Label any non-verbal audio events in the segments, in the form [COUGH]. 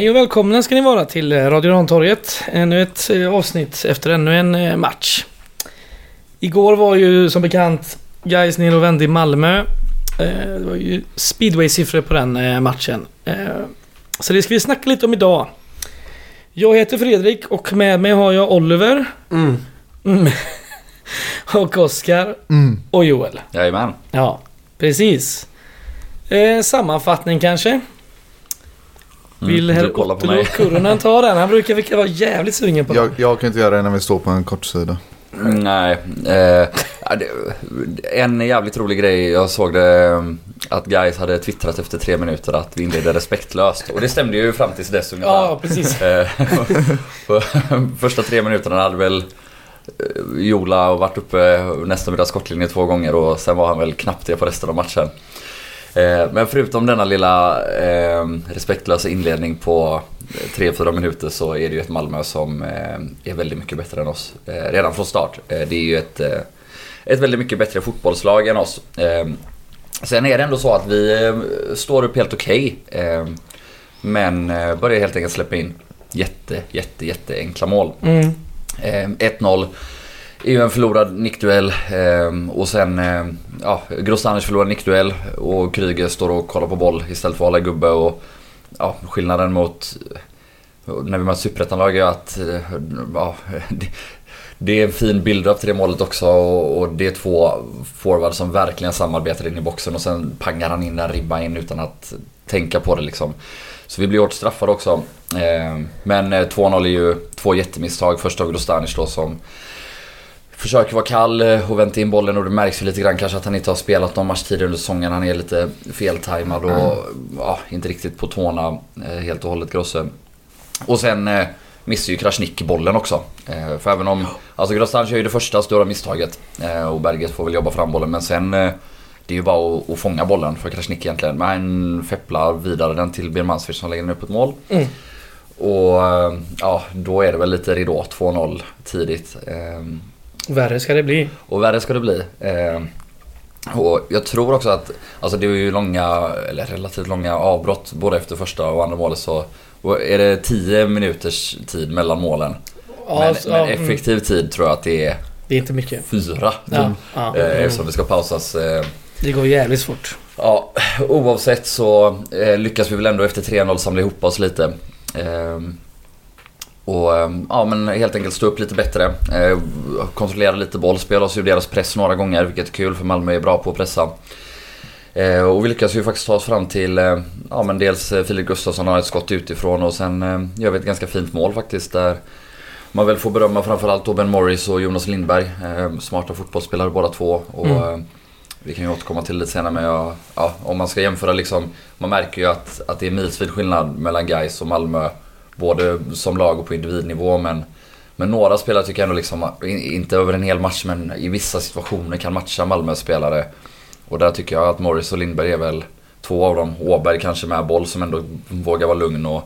Hej och välkomna ska ni vara till Radio Rantorget. Ännu ett eh, avsnitt efter ännu en eh, match. Igår var ju som bekant Gais nere och vände i Malmö. Eh, det var ju speedway-siffror på den matchen. Så det ska vi snacka lite om idag. Jag heter Fredrik och med mig har jag Oliver. Mm. Mm. [LAUGHS] och Oskar. Mm. Och Joel. Jajamän. Ja, precis. Sammanfattning kanske? Vill Mm, herr kollar på Ottolo. Kurunen ta den? Han brukar vilka vara jävligt sugen på Jag, den. jag kan inte göra det när vi står på en kortsida. Nej. Eh, en jävligt rolig grej. Jag såg det eh, att guys hade twittrat efter tre minuter att vi inledde respektlöst. Och det stämde ju fram tills dess ungefär. Ja, precis. Eh, [LAUGHS] Första tre minuterna hade väl eh, Jola varit uppe nästan vid deras skottlinje två gånger och sen var han väl knappt det på resten av matchen. Eh, Men förutom denna lilla eh, respektlösa inledning på 3-4 minuter så är det ju ett Malmö som eh, är väldigt mycket bättre än oss eh, redan från start. Det är ju ett, ett väldigt mycket bättre fotbollslag än oss. Sen är det ändå så att vi står upp helt okej. eh, Men börjar helt enkelt släppa in jätte, jätte, jätte enkla mål. Mm. Eh, 1-0 är ju en förlorad nickduell ehm, och sen ehm, ja, Grostanic förlorar nickduell och Kryger står och kollar på boll istället för att hålla gubbe och ja, skillnaden mot eh, när vi möter superettanlag är att eh, ja, det, det är en fin build-up till det målet också och, och det är två forwards som verkligen samarbetar in i boxen och sen pangar han in en ribba in utan att tänka på det liksom. Så vi blir hårt straffade också. Ehm, men eh, 2-0 är ju två jättemisstag. Först av Grostanic då som försöker vara kall eh, och vänta in bollen och det märks ju lite grann kanske att han inte har spelat någon match tidigare under säsongen. Han är lite feltajmad och ja, inte riktigt på tårna eh, helt och hållet Grosse. Och sen eh, missar ju Krasniqi bollen också. Eh, För även om, alltså Grostanic gör ju det första stora misstaget eh, och Berget får väl jobba fram bollen men sen eh, det är ju bara att, att fånga bollen för Krasniqi egentligen. Men han fepplar vidare den till Birmancevic som lägger den upp ett mål. Mm. Och eh, ja, då är det väl lite ridå. 2-0 tidigt. Eh, Värre ska det bli. och värre ska det bli. Eh, och jag tror också att, alltså det är ju långa, eller relativt långa avbrott både efter första och andra målet så är det 10 minuters tid mellan målen. Ja, men, så- men mm. effektiv tid tror jag att det är Det är inte mycket. fyra. Ja, ja. Eh, Mm. eftersom det ska pausas. Eh, Det går jävligt fort. Ja, oavsett så eh, lyckas vi väl ändå efter 3-0 samla ihop oss lite. Och ehm, ja men helt enkelt stå upp lite bättre. Eh, kontrollera lite boll, spela oss ur deras press några gånger vilket är kul för Malmö är bra på att pressa. Eh, och vi lyckas ju faktiskt ta oss fram till, eh, ja men dels Filip Gustafsson har ett skott utifrån och sen gör vi ett ganska fint mål faktiskt där man väl får berömma framförallt då Ben Morris och Jonas Lindberg. Smarta fotbollsspelare båda två. Och, Mm. vi kan ju återkomma till det lite senare men jag, ja, om man ska jämföra liksom. Man märker ju att, att det är milsvid skillnad mellan Gais och Malmö. Både som lag och på individnivå men men några spelare tycker jag ändå liksom, in- inte över en hel match men i vissa situationer kan matcha Malmös spelare. Och där tycker jag att Morris och Lindberg är väl två av dem. Åberg kanske med boll som ändå vågar vara lugn och,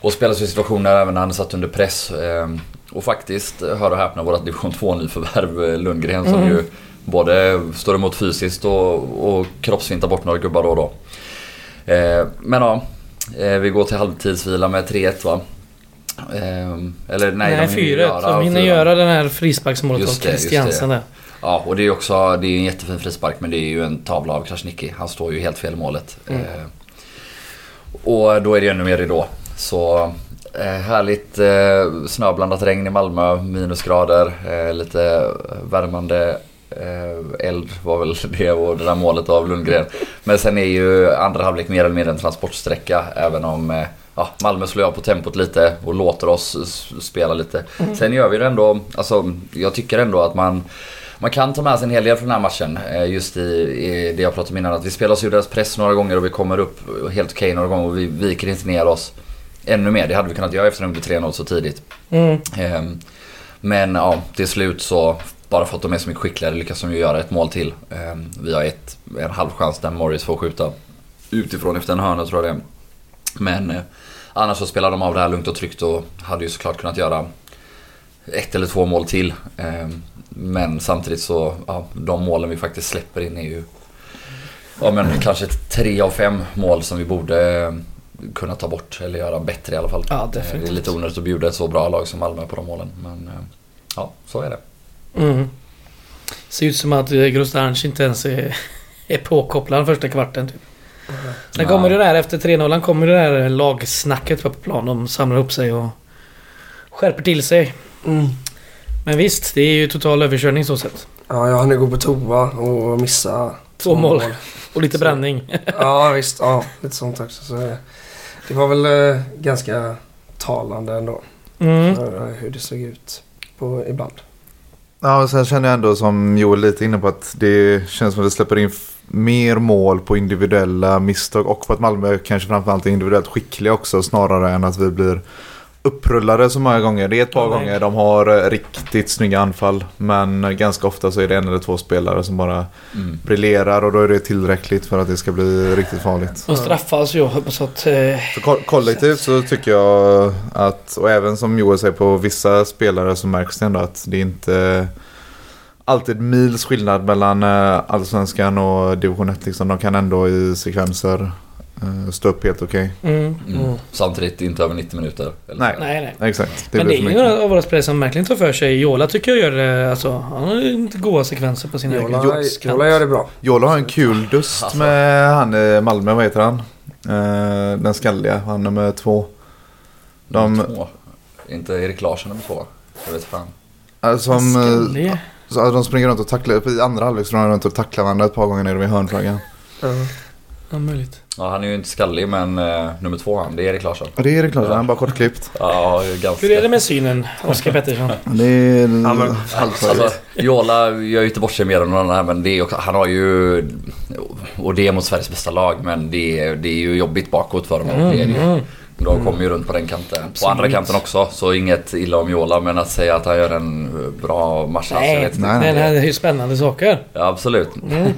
och spela sig i situationer även när han är satt under press. Ehm, Och faktiskt, hör och häpna, vårat division 2 nyförvärv eh, Lundgren som Mm. ju både står emot fysiskt och, och kroppsfintar bort några gubbar då och då. Eh, Men ja, eh, vi går till halvtidsvila med 3-1 va? Ehm, Eller nej, Nej, de hinner göra De hinner göra den här frisparksmålet av Christiansen där. Ja, och det är också det är en jättefin frispark men det är ju en tavla av Krasniqi. Han står ju helt fel i målet. Mm. Eh, och då är det ännu mer ridå. Så eh, härligt eh, snöblandat regn i Malmö, minusgrader, eh, lite värmande eh, eld var väl [LAUGHS] det och det där målet av Lundgren. Men sen är ju andra halvlek mer eller mindre en transportsträcka även om eh, ja, Malmö slår av på tempot lite och låter oss spela lite. Sen gör vi det ändå, alltså jag tycker ändå att man man kan ta med sig en hel del från den här matchen. eh, Just i, i det jag pratade om innan. Att vi spelar oss ur deras press några gånger och vi kommer upp helt okej några gånger och vi viker inte ner oss ännu mer. Det hade vi kunnat göra efter under 3-0 så tidigt. Mm. Ehm, Men ja, till slut så, bara för att de är så mycket skickligare lyckas de ju göra ett mål till. Ehm, Vi har ett, en halv chans där Morris får skjuta utifrån efter en hörna tror jag det är. Men eh, annars så spelar de av det här lugnt och tryggt och hade ju såklart kunnat göra ett eller två mål till. Ehm, Men samtidigt så, ja, de målen vi faktiskt släpper in är ju Ja men kanske tre av fem mål som vi borde kunnat ta bort eller göra bättre i alla fall. Ja, Eh, Det är lite onödigt att bjuda ett så bra lag som Malmö på de målen. Men eh, ja, så är det. Mm. Ser ut som att eh, Grostanch inte ens är, [LAUGHS] är påkopplad första kvarten. Typ. Sen Ja. kommer det där efter 3-0 kommer det där lagsnacket på plan. De samlar upp sig och skärper till sig. Mm. Men visst, det är ju total överkörning så sett. Ja, jag hann gå på toa och missa Två mål. [LAUGHS] Och lite Så- bränning. Ja, visst. Ja, lite sånt också. Så eh, det var väl eh, ganska talande ändå. Mm. För hur det såg ut på, ibland. Ja, och sen känner jag ändå som Joel lite inne på att det känns som att det släpper in mer mål på individuella misstag och på att Malmö kanske framförallt är individuellt skickliga också snarare än att vi blir upprullade så många gånger. Det är ett par nej. gånger de har eh, riktigt snygga anfall men ganska ofta så är det en eller två spelare som bara Mm. briljerar och då är det tillräckligt för att det ska bli riktigt farligt. De straffas ju. Så att... Eh, För ko- kollektivt så tycker jag att, och även som Joel säger på vissa spelare så märks det ändå att det är inte alltid mils skillnad mellan eh, allsvenskan och division 1. Liksom. De kan ändå i sekvenser eh, stå upp helt okej. mm. Mm. Mm. Samtidigt inte över 90 minuter. Eller Nej. så. Nej, nej. Exakt. Men det är några av våra spelare som verkligen tar för sig. Jola tycker jag gör det. Alltså, han har inte goda sekvenser på sina Jola, egna Jola gör det bra. Joel har en kul dust Alltså. med han i Malmö, vad heter han? Eh, den skalliga, han nummer två. De, Nummer två. Inte Erik Larsson nummer två. Jag vet fan. alltså, som, eh, Skallig. så de springer runt och tacklar, i andra halvlek springer de runt och tacklar varandra ett par gånger nere vid hörnflaggan. Ja. Ja, möjligt. Ja, han är ju inte skallig men uh, nummer två han, det är Erik Larsson. Och det är det klart, han är bara kortklippt. Ja, ganska. Hur är det med synen, Oskar Pettersson? [LAUGHS] Det är men- halvfarligt. Alltså, Jola gör ju inte bort sig mer än någon annan men det är också, han har ju... Och det är mot Sveriges bästa lag men det är, det är ju jobbigt bakåt för dem. Det är det ju. Mm. De kommer ju runt på den kanten. På andra kanten också, så inget illa om Jola men att säga att han gör en bra match, alltså, jag Nej, vet inte. Nej, nej, det här är ju spännande saker. Ja, absolut. Mm.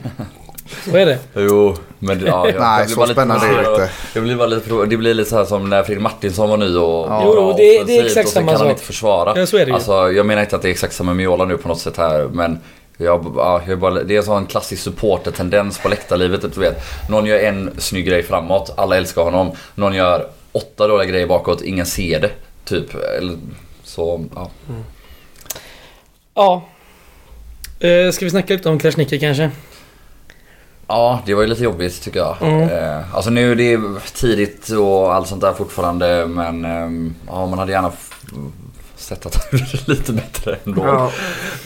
Så är det. [LAUGHS] Jo, men det- ja, jag, [LAUGHS] Nej, jag så spännande är det inte. Jag blir bara lite, det blir lite så här som när Fredrik Martinsson var ny och Ja. Jo, det- det är exakt och sen samma kan han sak. inte försvara. Ja, så är det ju. Alltså, jag menar inte att det är exakt samma med Jola nu på något sätt här, men jag, ja, jag bara, det är en sån klassisk supporter-tendens på läktarlivet. Du vet, någon gör en snygg grej framåt, alla älskar honom. Någon gör åtta dåliga grejer bakåt, ingen ser det. Typ. Eller, så, ja. Ja. Eh, ska vi snacka lite om Krasniqi kanske? Ja, det var ju lite jobbigt tycker jag. Mm. Eh, alltså nu är det tidigt och allt sånt där fortfarande men ehm, ja, man hade gärna sett att han [LAUGHS] gjorde det lite bättre ändå. Ja.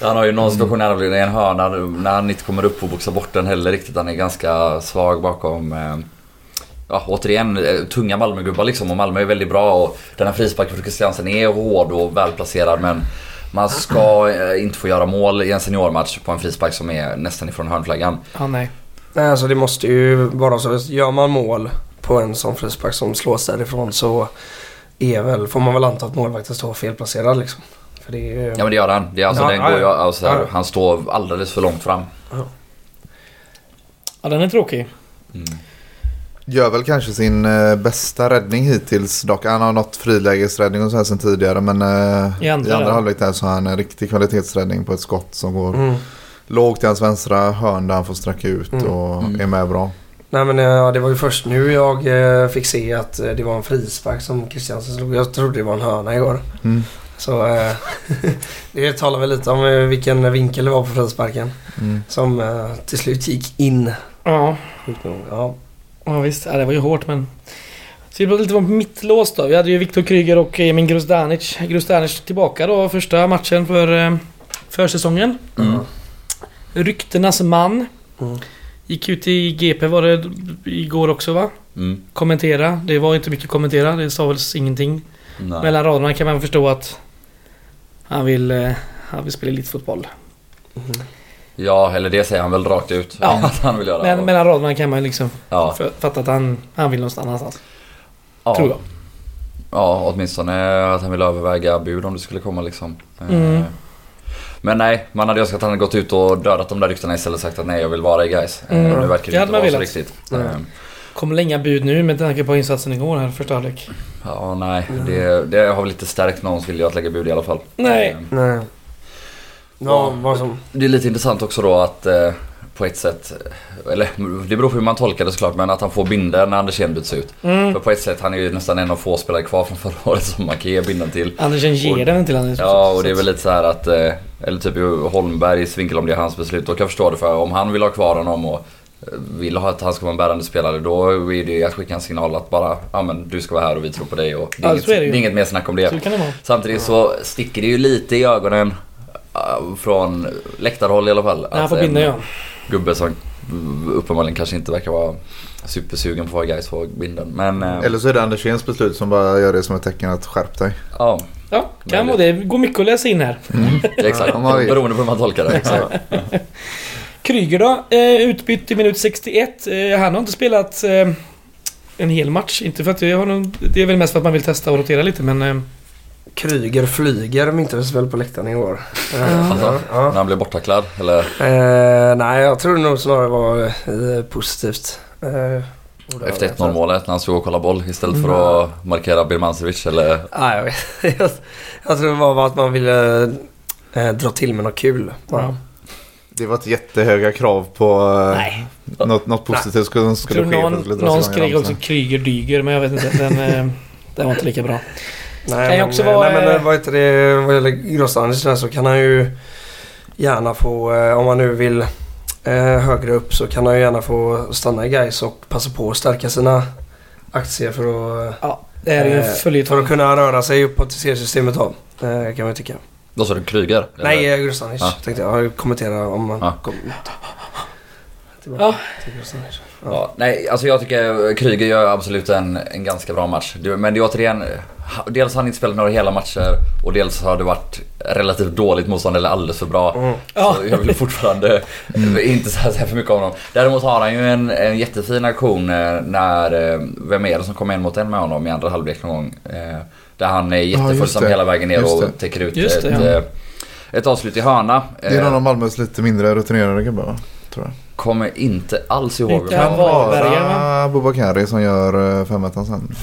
Han har ju någon situation när han blir i en hörna när han inte kommer upp och boxar bort den heller riktigt. Han är ganska svag bakom. Eh, ja, återigen, eh, tunga Malmögubbar liksom och Malmö är väldigt bra och den här frisparken för Christiansen är hård och välplacerad men man ska eh, inte få göra mål i en seniormatch på en frispark som är nästan ifrån hörnflaggan. Ja, nej. Nej, alltså det måste ju vara så. Gör man mål på en sån frispark som slås därifrån så är väl, får man väl anta att målvakten står felplacerad liksom. För det är. Ja men det gör han. Det är alltså, Ja, den ja, går ju, alltså, Ja. Han står alldeles för långt fram. Ja, den är tråkig. Gör väl kanske sin eh, bästa räddning hittills dock. Han har nått frilägesräddning och så här sen tidigare men eh, I andra i andra halvlek där så har han en riktig kvalitetsräddning på ett skott som går Mm. Lågt i hans vänstra hörn där han får sträcka ut Mm. och Mm. är med bra. Nej men ja, det var ju först nu jag eh, fick se att eh, det var en frispark som Christiansen slog. Jag trodde det var en hörna igår. Mm. Så eh, [LAUGHS] det talar väl lite om eh, vilken vinkel det var på frisparken. Mm. Som eh, till slut gick in. Ja, Sjukt nog. Ja. ja visst. Ja, det var ju hårt men... Så vi pratar lite om mittlås då. Vi hade ju Viktor Kryger och Emin Grozdanic. Grozdanic tillbaka då första matchen för eh, försäsongen. Mm. Ryktenas man. Mm. Gick ut i GP var det igår också va? Mm. Kommentera. Det var inte mycket att kommentera. Det sa väl ingenting. Nej. Mellan raderna kan man förstå att han vill, eh, han vill spela elitfotboll. Mm. Ja, eller det säger han väl rakt ut. Ja. [LAUGHS] Att han vill göra. Men mellan raderna kan man liksom ja. fatta att han, han vill någonstans annanstans. ja. Tror jag. Ja, åtminstone att han vill överväga bud om det skulle komma liksom. Eh, Mm. Men nej, man hade önskat att han hade gått ut och dödat de där ryktena istället och sagt att nej jag vill vara i guys. Eh, Mm. Nu verkar Det inte vara så riktigt. Eh, Kommer inga bud nu med tanke på insatsen igår här första halvlek. Ja, nej. Det, det har väl lite stärkt någons vilja att lägga bud i alla fall. Nej. Eh, Nej. Ja, vad som... Det är lite intressant också då att eh, på ett sätt, eller det beror på hur man tolkar det såklart, men att han får binden när Andersén byts ut. Mm. För på ett sätt, han är ju nästan en av få spelare kvar från förra året som man kan ge binden till. Andersen ger Och- den till Anders. Ja, och det är väl lite så här att, eh, eller typ Holmbergs vinkel om det är hans beslut, då kan jag förstå det för om han vill ha kvar honom och eh, vill ha att han ska vara en bärande spelare då är det att skicka en signal att bara ja men du ska vara här och vi tror på dig och det är, Ja, inget, det det är inget mer snack om det. Så det. Samtidigt så sticker det ju lite i ögonen eh, från läktarhåll i alla fall. När han att får binda ja. Gubbe som uppenbarligen kanske inte verkar vara supersugen på att vara guys får binden. Men eh, Eller så är det Anderséns beslut som bara gör det som ett tecken att skärp dig. ja, Ja, kan vara det. Det går mycket att läsa in här. exakt. man vill. Beroende på hur man tolkar det. Exakt. Kryger då? Eh, utbytt i minut 61. Eh, han har inte spelat en hel match. Inte för att jag har någon, Det är väl mest för att man vill testa och rotera lite men... Kryger flyger myntades väl på läktaren igår. Eh, Alltså, ja. När han blev borttacklad eller? Eh, nej, jag tror nog snarare var eh, positivt. Eh, Efter ha- 1-0 målet när han stod och kollade boll istället för att markera Birmancevic eller? Nej, jag vet [LAUGHS] jag, jag tror det var bara att man ville eh, dra till med något kul. ja. Det var ett jättehöga krav på Nej. något, något positivt som Jag skulle tror ske. någon, skulle någon skrek också. Kryger dyger men jag vet inte. Den, [LAUGHS] den var inte lika bra. Nej, Kan ju men, också eh, vara, nej, men eh, eh, vad heter det, vad gäller Gross-Anders där så kan han ju gärna få, om han nu vill högre upp så kan han ju gärna få stanna i Gais och passa på att stärka sina aktier för att, Ja, det är ju eh, för följetong. att kunna röra sig uppåt i seriesystemet då. Kan man ju tycka. Då sa du Kryger? Nej, Gross-Anders Ja. tänkte jag. Jag kommentera om man Ja. kom, tillbaka Ja. till Gross-Anders. Ja, nej, alltså jag tycker Kryger gör absolut en, en ganska bra match. Men det är återigen, dels har han inte spelat några hela matcher och dels har det varit relativt dåligt motstånd eller alldeles för bra. Mm. Ja. Så jag vill fortfarande [LAUGHS] inte säga för mycket om honom. Däremot har han ju en, en jättefin aktion eh, när, eh, vem är det som kommer en mot en med honom i andra halvlek någon gång? Eh, Där han är just jätteföljsam det. hela vägen ner och täcker ut det, ett, ja. ett avslut i hörna. Det är någon av Malmös lite mindre rutinerade gubbar va? Tror jag. Kommer inte alls ihåg. Det var- var. Varbergare, va? Bara Abubakari som gör 5 sen.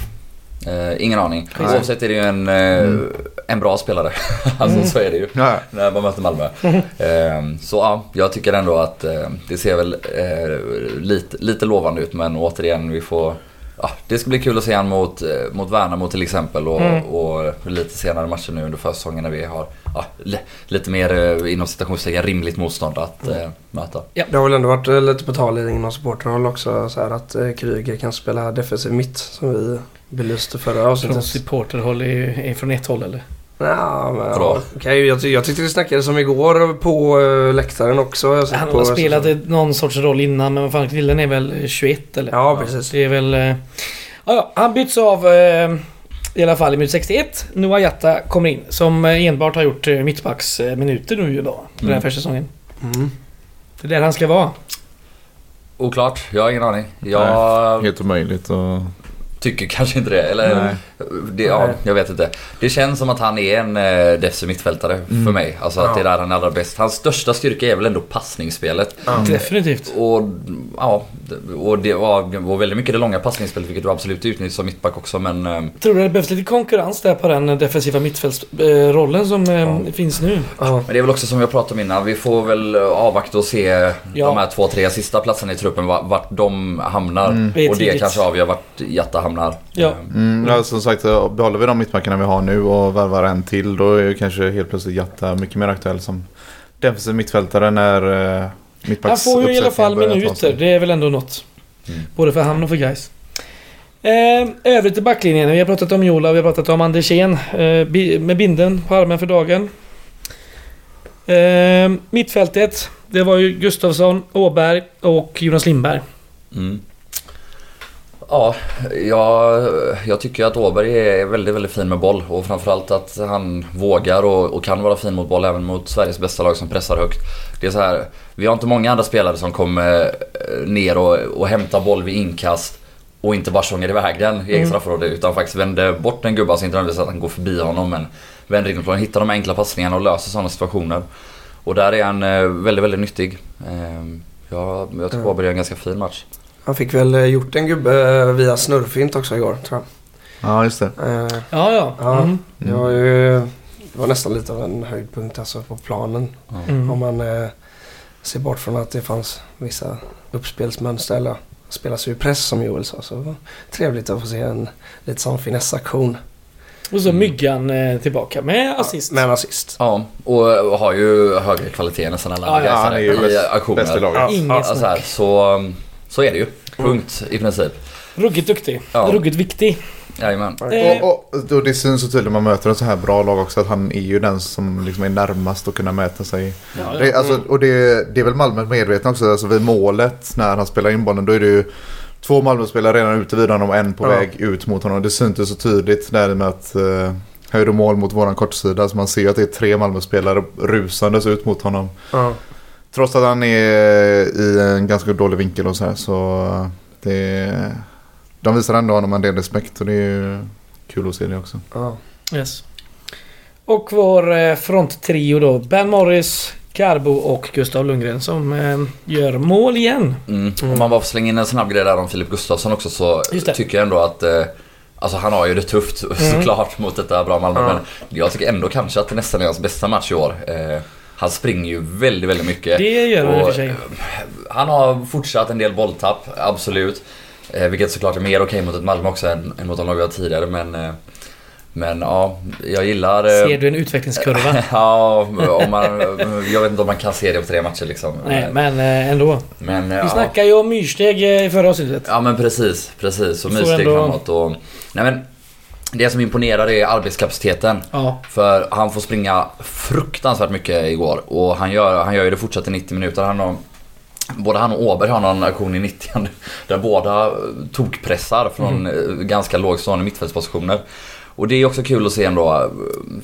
Eh, ingen aning. Nej. Oavsett är det ju en, eh, en bra spelare. [LAUGHS] alltså så är det ju. Ja. När man möter Malmö. [LAUGHS] Eh, så ja, jag tycker ändå att eh, det ser väl eh, lite, lite lovande ut men återigen vi får Ja, det ska bli kul att se han mot, eh, mot Värnamo till exempel och, Mm. och lite senare matcher nu under försäsongen när vi har ja, li, lite mer eh, inom citationstecken rimligt motstånd att eh, möta. Det har väl ändå varit lite på tal inom supporterhåll också så här att eh, Kryger kan spela defensiv mitt som vi belyste förra Från avsnittet. supporterhåll är, är från ett håll eller? Ja, men, ja, okej, jag, ty- jag tyckte det snackades om igår på uh, läktaren också. Jag Han på, har spelat ett- någon sorts roll innan men vad fan killen är väl 21 eller? Ja, precis. Det är väl... eh, Ja, ja, han byts av eh, i alla fall i minut 61. Noah Jatta kommer in som eh, enbart har gjort eh, mittbacksminuter nu idag. Den här Mm. försäsongen. Mm. Det är där han ska vara. Oklart, jag har ingen aning. Jag Helt omöjligt och... tycker kanske inte det. Eller, det, ja, jag vet inte. Det känns som att han är en eh, defensiv mittfältare för mig. Alltså att Ja. det är där han är allra bäst. Hans största styrka är väl ändå passningsspelet. Definitivt. Och ja, och det var, var väldigt mycket det långa passningsspelet vilket du absolut utnyttjar som mittback också men... eh, Tror du det behövs lite konkurrens där på den defensiva mittfältsrollen som eh, finns nu? Ja. Men det är väl också som jag pratade om innan, vi får väl avvakta och se Ja. de här två, tre sista platserna i truppen, vart, de hamnar. Är Och det kanske avgör vart Jatta hamnar. Ja. Eh, Mm, ja, som sagt, behåller vi de mittbackarna vi har nu och värvar en till då är ju kanske helt plötsligt Jatta mycket mer aktuell som defensiv mittfältare när uh, Han får ju i alla fall minuter. Det är väl ändå något. Mm. Både för han och för guys. Eh, övrigt i backlinjen. Vi har pratat om Jola, vi har pratat om Andersén. Eh, med binden på armen för dagen. Eh, mittfältet. Det var ju Gustafsson, Åberg och Jonas Lindberg. Mm. Ja, jag, jag tycker att Åberg är väldigt, väldigt fin med boll och framförallt att han vågar och, och kan vara fin mot boll även mot Sveriges bästa lag som pressar högt. Det är så här, vi har inte många andra spelare som kommer eh, ner och, och hämtar boll vid inkast och inte bara tjongar iväg den i Mm. eget straffområde utan faktiskt vänder bort en gubbe, alltså inte nödvändigtvis att han går förbi honom men vänder in på hittar de enkla passningarna och löser sådana situationer. Och där är han eh, väldigt, väldigt nyttig. Eh, Jag, jag tycker Ja. Åberg gör en ganska fin match. Han fick väl eh, gjort en gubbe eh, via snurrfint också igår tror jag. Ja, just det. Eh, Ja, ja. Ja. Mm. det, var ju, det var nästan lite av en höjdpunkt alltså på planen. Mm. Om man eh, se bort från att det fanns vissa uppspelsmönster eller spelas ju press som Joel sa. Så det var trevligt att få se en lite sån finessaktion Och så Mm. Myggan eh, tillbaka med assist. med en assist. Ja, och har ju högre kvalitet än nästan alla Ja, andra ja, guys han är ju i aktioner. bäst i laget. Ja. Inget Alltså så, så är det ju. Punkt i princip. Ruggigt duktig. Ja. Ruggigt viktig. Jajamän. Eh, Och, och, och det syns så tydligt när man möter en så här bra lag också att han är ju den som liksom är närmast att kunna mäta sig. Ja, Det, alltså, och det, det är väl Malmö medvetna också. Alltså vid målet när han spelar in bollen då är det ju två Malmö-spelare redan ute vid honom och en på Ja. väg ut mot honom. Det syntes så tydligt där med att uh, höjde mål mot våran kortsida. Så man ser att det är tre Malmö-spelare rusandes ut mot honom. Ja. Trots att han är i en ganska dålig vinkel och så här så eh, det, de visar ändå honom en del respekt och det är ju kul att se det också. Ja. Yes. Och vår eh, fronttrio då. Ben Morris, Carbo och Gustav Lundgren som eh, gör mål igen. Mm. Om man bara får slänga in en snabb grej där om Filip Gustafsson också så tycker jag ändå att eh, Alltså han har ju det tufft [LAUGHS] såklart mot detta bra Malmö Ja. men jag tycker ändå kanske att det nästan är hans bästa match i år. Eh, han springer ju väldigt, väldigt mycket. Det gör han i och för sig. Han har fortsatt en del bolltapp, absolut. Eh, vilket såklart är mer okej mot ett Malmö också än, än mot de lag vi har tidigare men eh, Men ja, jag gillar... eh, Ser du en utvecklingskurva? [LAUGHS] ja, om man, jag vet inte om man kan se det på tre matcher liksom. Nej, men eh, ändå. men Vi ja. snackade ju om myrsteg eh, i förra avsnittet. Ja men precis, precis. Och myrsteg ändå- framåt och... Nej men Det som imponerar är arbetskapaciteten. Ja. För han får springa fruktansvärt mycket igår och han gör, han gör ju det fortsatt i 90 minuter. Han har, både han och Åberg har någon aktion i 90 [LAUGHS] där båda tokpressar från eh, ganska lågstående mittfältspositioner. Och det är också kul att se ändå.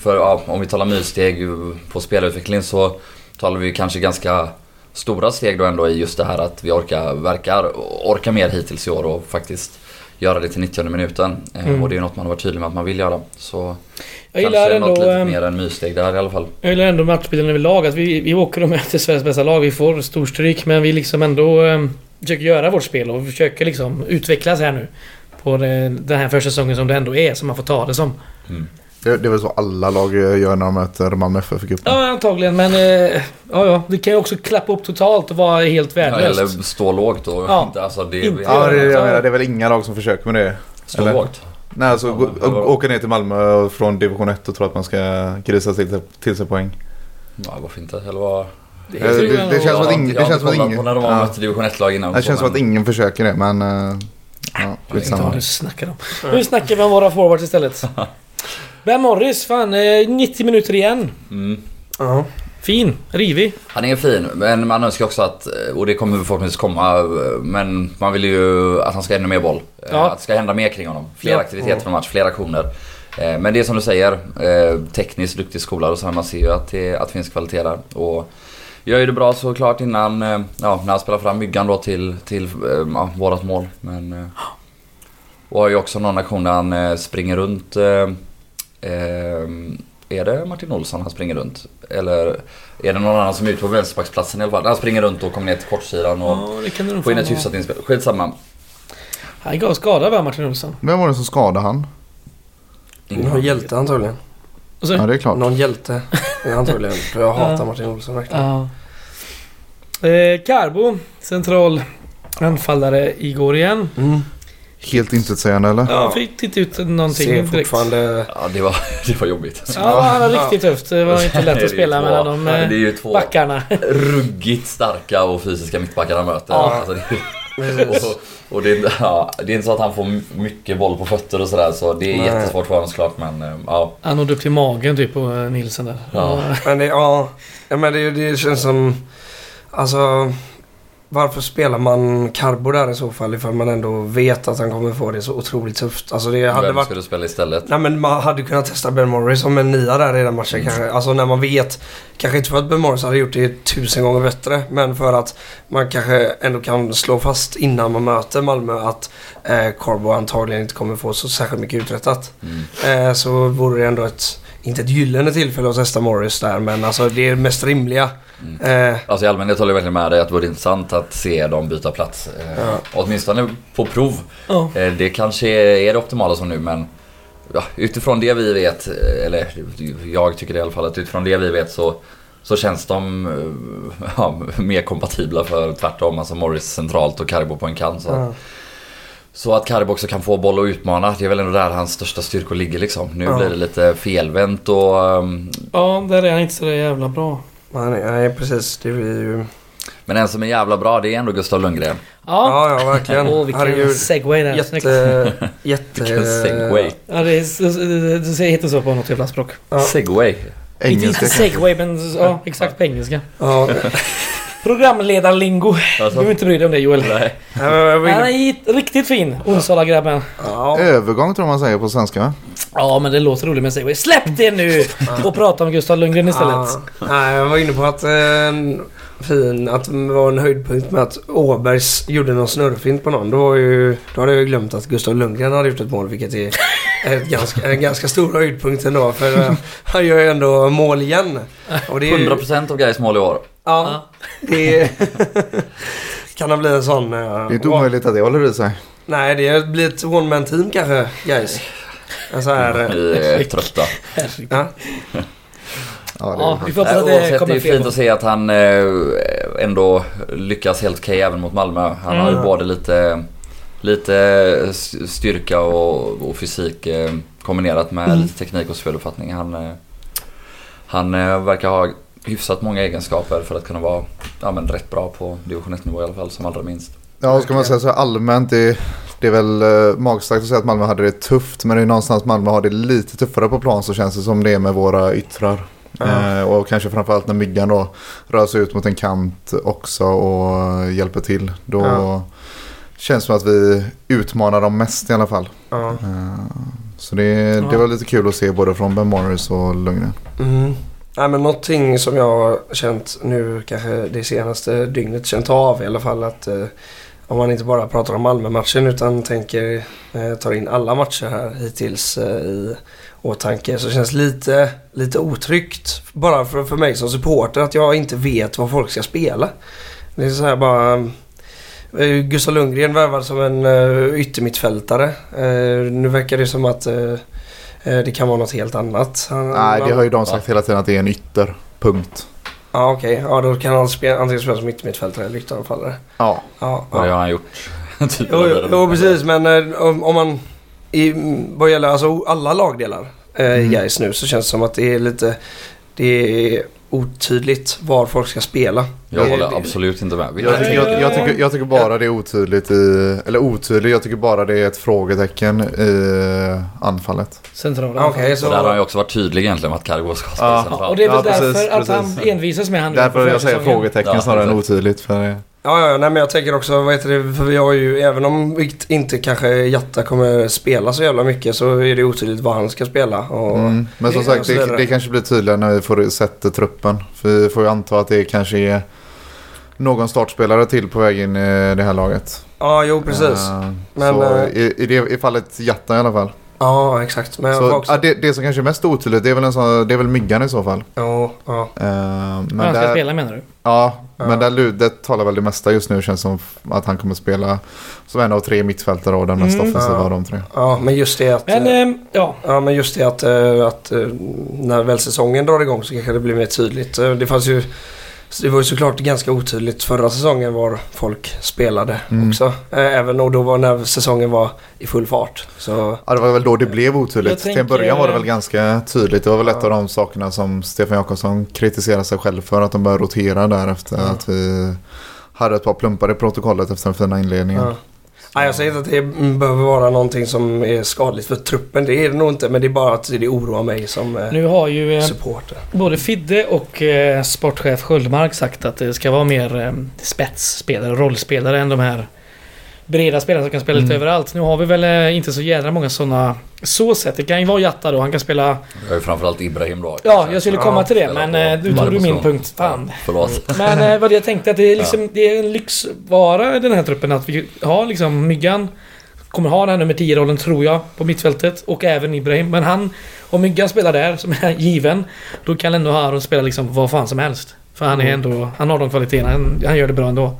För ja, om vi talar myrsteg på spelarutveckling så talar vi kanske ganska stora steg då ändå i just det här att vi orkar, verkar orka mer hittills i år och faktiskt göra det till 90 minuten. Eh, Mm. Och det är något man har varit tydlig med att man vill göra. Så Jag gillar ändå... något lite eh, mer än myrsteg där i alla fall. Jag gillar ändå matchbilden överlag. Att vi, vi åker och möter Sveriges bästa lag. Vi får storstryk men vi liksom ändå eh, försöker göra vårt spel och försöker liksom utvecklas här nu. På det, den här försäsongen som det ändå är, som man får ta det som. Det, det är väl så alla lag gör när de möter Malmö FF i cupen. Ja, antagligen. Men eh, ja, ja. Det kan ju också klappa upp totalt och vara helt Ja, värdelöst. eller stå lågt och Ja. inte, alltså det Inte Ja, det, Ja. jag menar, det är väl inga lag som försöker med det. stå eller? lågt. Nej, alltså Ja, åka ner till Malmö från division 1 och tro att man ska grisa till, sig- till sig poäng. Ja, varför inte? Eller vad? Det, Eh, det- det nog- känns som att ingen- det jag har känns som inte att ingen- på när de har ja. mött division 1-lag innan. Det känns som men- att ingen försöker det, men... eh, Ja, skitsamma. du snackar om. Nu snackar vi om våra forwards istället. [LAUGHS] Ben Morris, fan. eh, 90 minuter igen. Mm. Ja. Fin. Rivig. Han är fin, men man önskar också att, och det kommer förhoppningsvis komma, men man vill ju att han ska ha ännu mer boll. Ja. Att det ska hända mer kring honom. Fler Ja. aktiviteter från match, fler aktioner. Eh, Men det är som du säger, eh, tekniskt duktig skola och så man ser ju att det, att det finns kvalitet där. Och gör ju det bra såklart innan, eh, ja, när han spelar fram myggan då till, till eh, ja, vårat mål. Men, eh, och har ju också någon aktion där han eh, springer runt eh, eh, är det Martin Olsson han springer runt? Eller är det någon annan som är ute på vänsterbacksplatsen i alla fall? Han springer runt och kommer ner till kortsidan och Ja, får in ett hyfsat inspel. Skitsamma. Han gav skada va, Martin Olsson? Vem var det som skadade han? Någon hjälte antagligen. Ja, det är klart. Någon hjälte är antagligen. [LAUGHS] För jag hatar. Martin Olsson verkligen. Ja. Eh, Carbo, central anfallare igår igen. Mm. Helt intetsägande eller? Ja, fick titta ut någonting Ser direkt. fortfarande... Ja, det var, [LAUGHS] det var jobbigt. Ja, han var riktigt tufft. Det var inte lätt [LAUGHS] Det att spela två- mellan de Det är eh, ju två backarna. [LAUGHS] ruggigt starka och fysiska mittbackar han möter. Ja. Alltså, det, och, och det, är- ja, det är inte så att han får my- mycket boll på fötter och sådär så det är Nej. jättesvårt för honom såklart men eh, ja. Han nådde upp till magen typ på eh, Nilsen där. Ja. Men det, ja, ja men det, det känns som... Alltså... Varför spelar man Carbo där i så fall ifall man ändå vet att han kommer få det så otroligt tufft? Alltså det hade Vem varit... ska du spela istället? Nej men man hade kunnat testa Ben Morris som en nia där i den matchen kanske. Alltså när man vet. Kanske inte för att Ben Morris hade gjort det tusen gånger bättre. Men för att man kanske ändå kan slå fast innan man möter Malmö att eh, Carbo antagligen inte kommer få så särskilt mycket uträttat. Mm. Eh, så vore det ändå ett, inte ett gyllene tillfälle att testa Morris där. Men alltså det är mest rimliga. Mm. Eh, Alltså i allmänhet håller jag verkligen med dig att det vore intressant att se dem byta plats. Eh, Ja. Åtminstone på prov. Ja. Eh, Det kanske är det optimala som nu men ja, utifrån det vi vet, eh, eller jag tycker det i alla fall att utifrån det vi vet så, så känns de eh, [LAUGHS] ja, mer kompatibla för tvärtom. Alltså Morris centralt och Carbo på en kant. Så, Ja. Så att Carbo också kan få boll och utmana. Det är väl ändå där hans största styrkor ligger liksom. Nu Ja. blir det lite felvänt och ehm, Ja, där är han inte så jävla bra. Nej, nej, precis. Det blir ju... Men en som är jävla bra det är ändå Gustav Lundgren. Ja. Ja, ja, verkligen. Åh, vilken Herregud. segway där. Jätte... [LAUGHS] jätte... Vilken segway. Ja, det, är, det heter så på något jävla språk. Ja. Segway. Engelska inte segway, men ja, exakt på engelska. Ja, [LAUGHS] Programledarlingo. Du behöver inte bry dig om det Joel. nej. Han är riktigt fin, Onsala-grabben. Ja, Övergång tror man säger på svenska? Ja, men det låter roligt med segway. Släpp det nu! Och prata om Gustav Lundgren istället. Ja, nej, jag var inne på att eh, fin, att det var en höjdpunkt med att Åbergs gjorde någon snurrfint på någon. Då, var ju, då hade jag ju glömt att Gustav Lundgren hade gjort ett mål vilket är ett ganska, en ganska stor höjdpunkt ändå. För eh, han gör ju ändå mål igen. Och det är, ju- 100% av Gais mål i år. Ja, det [LAUGHS] kan ha blivit en sån... eh, Det är inte omöjligt att det håller i sig. Nej, det blir ett one man team kanske, guys. En så här... Vi är trötta. Ja, [LAUGHS] Ja, det är Ja, vi får Nej, hoppas att det Oavsett, det kommer är fint att se att han eh, ändå lyckas helt okej även mot Malmö. Han har ju Mm. både lite, lite styrka och, och fysik eh, kombinerat med Mm. lite teknik och speluppfattning. Han, eh, han verkar ha hyfsat många egenskaper för att kunna vara ja, men rätt bra på division 1-nivå i alla fall som allra minst. Ja, ska man säga så allmänt. Det, det är väl magstarkt att säga att Malmö hade det tufft. Men det är någonstans Malmö har det lite tuffare på plan så känns det som det är med våra yttrar. Ja. Eh, och kanske framförallt när Myggan då rör sig ut mot en kant också och hjälper till. Då Ja. känns det som att vi utmanar dem mest i alla fall. ja. Eh, så det, det var lite kul att se både från Ben Morris och Lundgren. Mm. Nej, men någonting som jag har känt nu kanske det senaste dygnet känt av i alla fall att eh, om man inte bara pratar om Malmö-matchen utan tänker eh, tar in alla matcher här hittills eh, i åtanke så känns lite, lite otryggt bara för, för mig som supporter att jag inte vet vad folk ska spela. Det är så här bara eh, Gustav Lundgren värvad som en uh, yttermittfältare. Eh, nu verkar det som att eh, det kan vara något helt annat. Han, Nej, det har ju de sagt hela tiden att det är en ytter. Punkt. Ja okej, ja då kan han spela, antingen spela som yttermittfältare eller ytteranfallare. Ja, Ja, ja. har han gjort? [LAUGHS] typ Jo, jo, jo precis men eh, om, om man i, vad gäller alltså alla lagdelar eh, i Mm. Gais nu så känns det som att det är lite det är otydligt var folk ska spela. Jag Det- håller det- absolut inte med. Jag, Nej. jag, jag, tycker, jag tycker bara det är otydligt i, eller otydligt, jag tycker bara det är ett frågetecken i anfallet. Centrala. Okej, så... Där har ju också varit tydlig egentligen med att Cargo ska spela Ja. centralt. Och det är väl Ja, precis, därför att precis. han envisas med han Därför jag säger frågetecken Ja, snarare än otydligt. För. Ja, ja, nej men jag tänker också, vad heter det, för vi har ju, även om inte kanske Jatta kommer spela så jävla mycket så är det otydligt vad han ska spela. Och, Mm. Men som sagt, det, det kanske blir tydligare när vi får sätta truppen. För vi får ju anta att det kanske är någon startspelare till på väg in i det här laget. Ja, jo precis. Eh, Men, så eh, i, i, det, i fallet Jatta i alla fall. Ja, exakt. Men Så, också... ja, det, det som kanske är mest otydligt det är väl, en sån, det är väl Myggan i så fall. Ja, ja. Eh, men Han ska där, spela menar du? Ja, Ja. men där, det talar väl det mesta just nu känns som att han kommer spela som en av tre mittfältare och den mest Mm. offensiva Ja. av de tre. ja, men just det att... Men eh, ja, Ja, men just det att, eh, att när väl säsongen drar igång så kanske det blir mer tydligt. Det fanns ju... Det var ju såklart ganska otydligt förra säsongen var folk spelade Mm. också. Eh, Även och då var när säsongen var i full fart. Så Ja, det var väl då det blev otydligt. Jag Till en tänker- början var det väl ganska tydligt. Det var väl ett Ja. av de sakerna som Stefan Jakobsson kritiserade sig själv för. Att de började rotera där efter Ja. att vi hade ett par plumpar i protokollet efter den fina inledningen. Ja. Nej, jag säger inte att det behöver vara någonting som är skadligt för truppen. Det är det nog inte. Men det är bara att det oroar mig som eh, nu har ju eh, supporter. både Fidde och eh, sportchef Sköldmark sagt att det ska vara mer spetsspelare, rollspelare än de här breda spelarna som kan spela lite Mm. överallt. Nu har vi väl eh, inte så jädra många sådana så sett. Det kan ju vara Jatta då, han kan spela... Jag ju framförallt Ibrahim då. Ja, jag skulle komma till det men på eh, du tog du min punkt. Fan. Ja, förlåt. Men eh, vad jag tänkte att det är [LAUGHS] liksom, det är en lyxvara i den här truppen att vi har liksom Myggan kommer ha den här nummer 10-rollen tror jag på mittfältet och även Ibrahim. Men han, om Myggan spelar där som är given, då kan ändå Aron spela liksom vad fan som helst. För han är Mm. ändå, han har de kvaliteterna, han, han gör det bra ändå.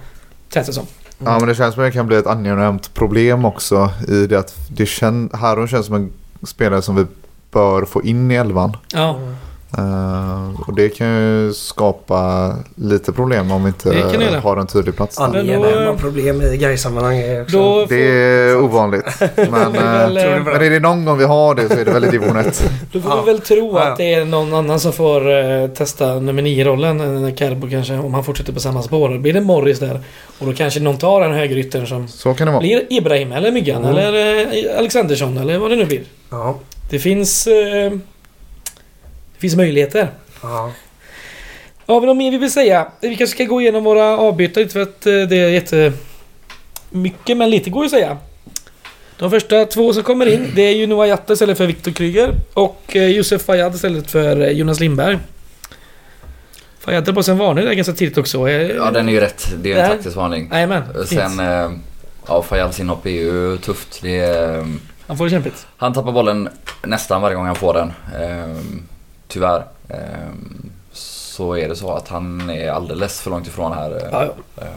Känns det som. Ja, men det känns som att det kan bli ett angenämt problem också. I det att det kän, Haron känns som en spelare som vi bör få in i elvan. Ja. Eh, och det kan ju skapa lite problem om vi inte Det har en tydlig plats. Angenäma problem i Gais-sammanhang Det är ovanligt. Men, [LAUGHS] väl, eh, men är det någon gång vi har det så är det väl i division 1. Då får Ja. vi väl tro att det är någon annan som får eh, testa nummer 9-rollen. än Carbo kanske, om han fortsätter på samma spår. Blir det Morris där. Och då kanske någon tar en högerytter som Så kan det vara. blir Ibrahim eller Myggan Mm. eller eh, Alexandersson eller vad det nu blir. Ja. Det finns... Eh, det finns möjligheter. ja. Har vi något mer vi vill säga? Vi kanske ska gå igenom våra avbytare lite för att eh, det är jätte... Mycket men lite går ju att säga. De första två som kommer in det är ju Noah Jatta istället för Viktor Kryger och eh, Josef Fayad istället för eh, Jonas Lindberg. Fayad tar på sig en varning där ganska tidigt också. Ja, den är ju rätt. Det är en taktisk varning. Jajamän, Sen, ja, Fayads inhopp är ju tufft. Det är, Han får det kämpigt. han tappar bollen nästan varje gång han får den. Tyvärr. Eh, så är det så att han är alldeles för långt ifrån här. eh, Ja, ja. eh,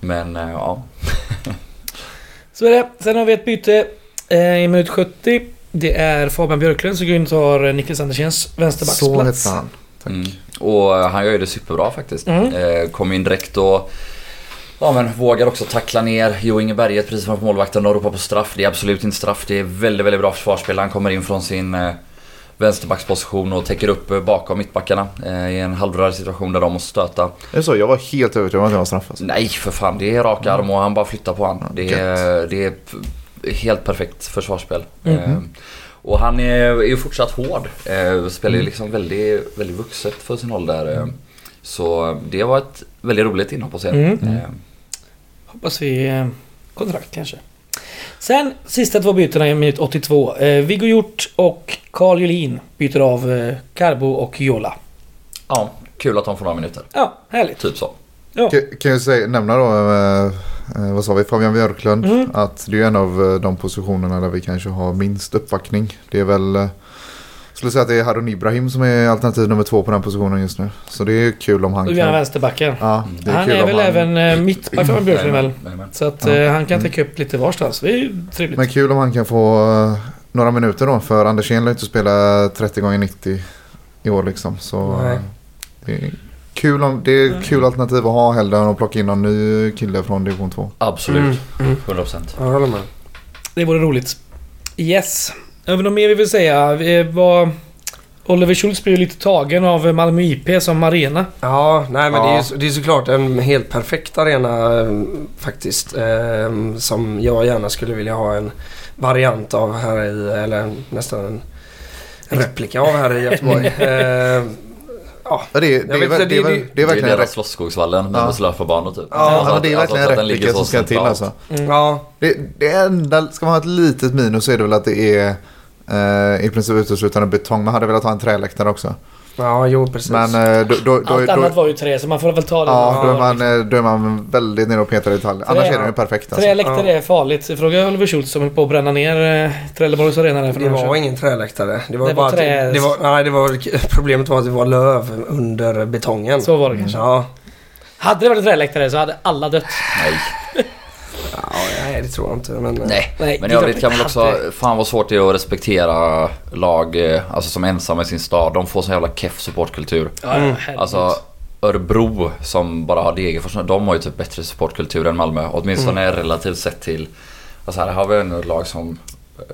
men eh, ja, [LAUGHS] Så är det. Sen har vi ett byte eh, i minut 70. Det är Fabian Björklund som går in och tar Niklas Andersens Så vänsterbacksplats. hette han. Tack. Mm. Och han gör ju det superbra faktiskt. Mm. Kom in direkt och ja, men vågar också tackla ner Jo Inge Berget precis framför målvakten och ropar på straff. Det är absolut inte straff. Det är väldigt, väldigt bra försvarsspel. Han kommer in från sin eh, vänsterbacksposition och täcker upp eh, bakom mittbackarna eh, i en halvrörlig situation där de måste stöta. Är det så? Jag var helt övertygad om att jag var straff. Alltså. Nej för fan, det är rak arm och han bara flyttar på han. Det är, det är helt perfekt försvarsspel. Mhm. Eh, och han är, är ju fortsatt hård. Eh, spelar ju liksom väldigt, väldigt vuxet för sin ålder. Så det var ett väldigt roligt inhopp att se. Mm. Hoppas vi kontrakt kanske. Sen sista två bytena i minut 82. Eh, Viggo Hjort och Carl Julin byter av eh, Carbo och Jola. ja, kul att de får några minuter. Ja, härligt. Typ så. Ja. Kan- Kan jag säga, nämna då, eh, eh, vad sa vi, Fabian Björklund. Mm. Att det är en av eh, de positionerna där vi kanske har minst uppbackning. Det är väl, eh, skulle säga att det är Harun Ibrahim som är alternativ nummer två på den positionen just nu. Så det är kul om han kan... vänsterbacken. Ja, det är Han kul är väl han, även eh, mittback Fabian Björklund väl? Så att Ja. eh, han kan Mm. täcka upp lite varstans. Det är ju trevligt. Men kul om han kan få eh, några minuter då. För Andersén lär inte spela 30 gånger 90 i år liksom. Så Nej. det är kul, om, det är Nej. kul alternativ att ha hellre än att plocka in någon ny kille från division 2. Absolut. Mm, mm. 100%. Ja, jag håller med. Det vore roligt. Yes. Vi något mer vi vill säga? Vi var... Oliver Schultz blev lite tagen av Malmö IP som arena. Ja, nej men Ja. Det, är det är såklart en helt perfekt arena eh, faktiskt. Eh, som jag gärna skulle vilja ha en variant av här i, eller nästan en replika av här i Göteborg. [LAUGHS] eh, ja, Ja, det, är- det, är, vet det, är, det- det är Det är verkligen en deras rep- Slottsskogsvallen med Ja. slöfarbanor typ. Ja, Alltså men det är att- verkligen att en replika som ska till alltså. Mm. ja, Det, det enda, ska man ha ett litet minus så är det väl att det är eh, i princip uteslutande betong. Man hade velat ha en träläktare också. Ja, jo precis. Men eh, då, då, då, Allt då, annat var ju trä så man får väl ta det. ja, då, är Ja, man, eh, då är man väldigt nere och petar i detaljer. Annars är den ju perfekt alltså. Träläktare är farligt. Fråga Oliver Schultz som höll på att bränna ner eh, Trelleborgs arena där för det var sedan. ingen träläktare. Det var Det bara var att- trä- det var, nej, det var, [LAUGHS] problemet var att det var löv under betongen. Så var det kanske. Ja, Hade det varit träläktare så hade alla dött. Nej. Ja, nej det tror jag inte. Men, eh, Nej. Nej, Men i är övrigt kan man det också, fan vad svårt det är att respektera lag eh, alltså som ensamma i sin stad. De får sån jävla keff supportkultur. Mm. Alltså Örebro som bara har Degerfors, de har ju typ bättre supportkultur än Malmö. Åtminstone relativt sett till, alltså här har vi ändå ett lag som eh,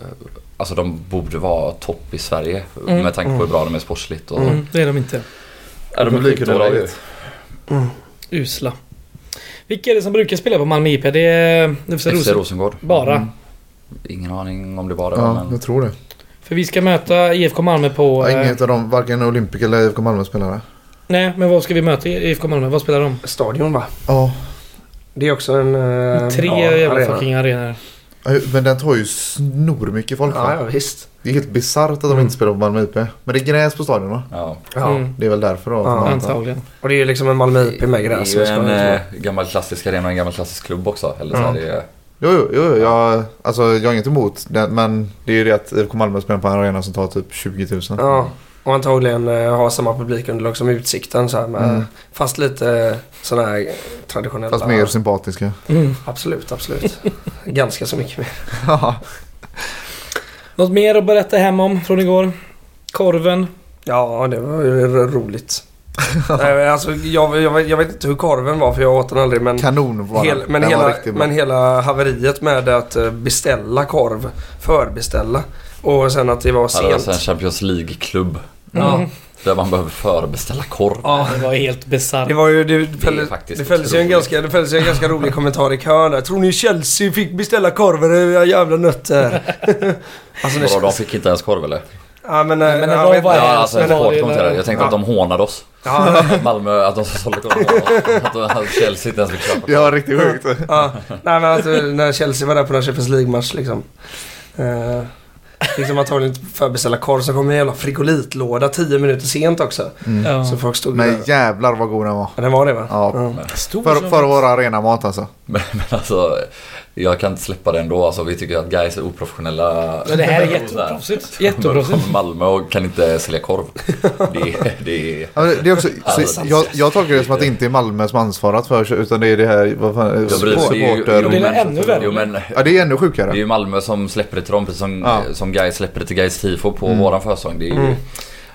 Alltså de borde vara topp i Sverige Mm. med tanke på hur bra de är sportsligt. Och, Mm, det är de inte. Ja, de är Publikunderlaget. skitdåliga. Usla. Vilka är det som brukar spela på Malmö IP? Det är FC Rosen. Rosengård. Bara. Mm. Ingen aning om det det Ja, men... jag tror det. För vi ska möta IFK Malmö på... Ja, eh, inget av dem, varken Olympic eller IFK Malmö spelare. Nej, men vad ska vi möta IFK Malmö? Vad spelar de? Stadion va? Ja, Det är också en eh, Tre bra jävla arena. fucking arenor. Men den tar ju snor mycket folk Ja, ja, visst. Det är helt bisarrt att de Mm. inte spelar på Malmö IP. Men det är gräs på stadion va? Ja. Ja. Mm, Det är väl därför då. Ja, antagligen. Och det är ju liksom en Malmö IP med Det gräs. är ju en det eh, gammal klassisk arena och en gammal klassisk klubb också. Eller så här, det är, Jo, jo, jo jag, alltså, jag har inget emot det. Men det är ju det att IFK Malmö spelar på en arena som tar typ 20 000. Ja, och antagligen eh, ha samma publikunderlag som Utsikten så här med, Mm. Fast lite eh, sådana här traditionella. Fast mer sympatiska. Mm. Absolut, absolut. [LAUGHS] Ganska så mycket mer. [LAUGHS] Ja. Något mer att berätta hem om från igår? Korven. Ja, det var ju roligt. [LAUGHS] Nej, alltså, jag, jag, vet- jag vet inte hur korven var för jag åt den aldrig men, Kanon var hel, men, Den var hela, bra. men hela haveriet med att eh, beställa korv, förbeställa och sen att det var Ja, det var alltså en sent. Champions League-klubb. Mm. Där man behöver förbeställa korv. Ja, det var helt bisarrt. Det var ju, det, fälldes, faktiskt det fälldes ju en ganska, det fälldes en ganska rolig kommentar i kön där. Tror ni Chelsea fick beställa korven? Era jävla nötter. [LAUGHS] alltså, det Vadå, de fick inte ens korv eller? ja, men, Nej, men det jag var vet bara- Ja, alltså en men- kort kommenterare. Jag tänkte Ja. att de hånade oss. Ja, [LAUGHS] Malmö, att de sålde korv. [LAUGHS] Att de- Chelsea inte ens fick köpa korv. Ja, riktigt sjukt. ja. Nej men alltså, när Chelsea var där på den Champions League-match liksom. Eh, de antagligen inte förbeställa korv så kom en jävla frigolitlåda 10 minuter sent också. Ja. Så folk stod Men där. jävlar vad god den var. Ja, den var det va? Ja. Stor För, för att vara arena mat alltså. Men, men alltså, jag kan inte släppa det ändå. Alltså, vi tycker att guys är oprofessionella. Ja, det här är [LAUGHS] jätteproffsigt. Jätteproffsigt. Malmö och kan inte sälja korv. [LAUGHS] Det, det är... Ja, men det är också, Alltså, så, jag, jag tolkar det som att det inte är Malmö som ansvarat för utan det är det här vad fan, Jag bryr mig. Det är ju- supporter. jo, det är men- ännu värre. Jo, men Ja, det är ännu det är sjukare. ju Malmö som släpper det till dem precis som, Ja. som guys släpper det till guys tifo på Mm. våran försång. Det är ju Mm.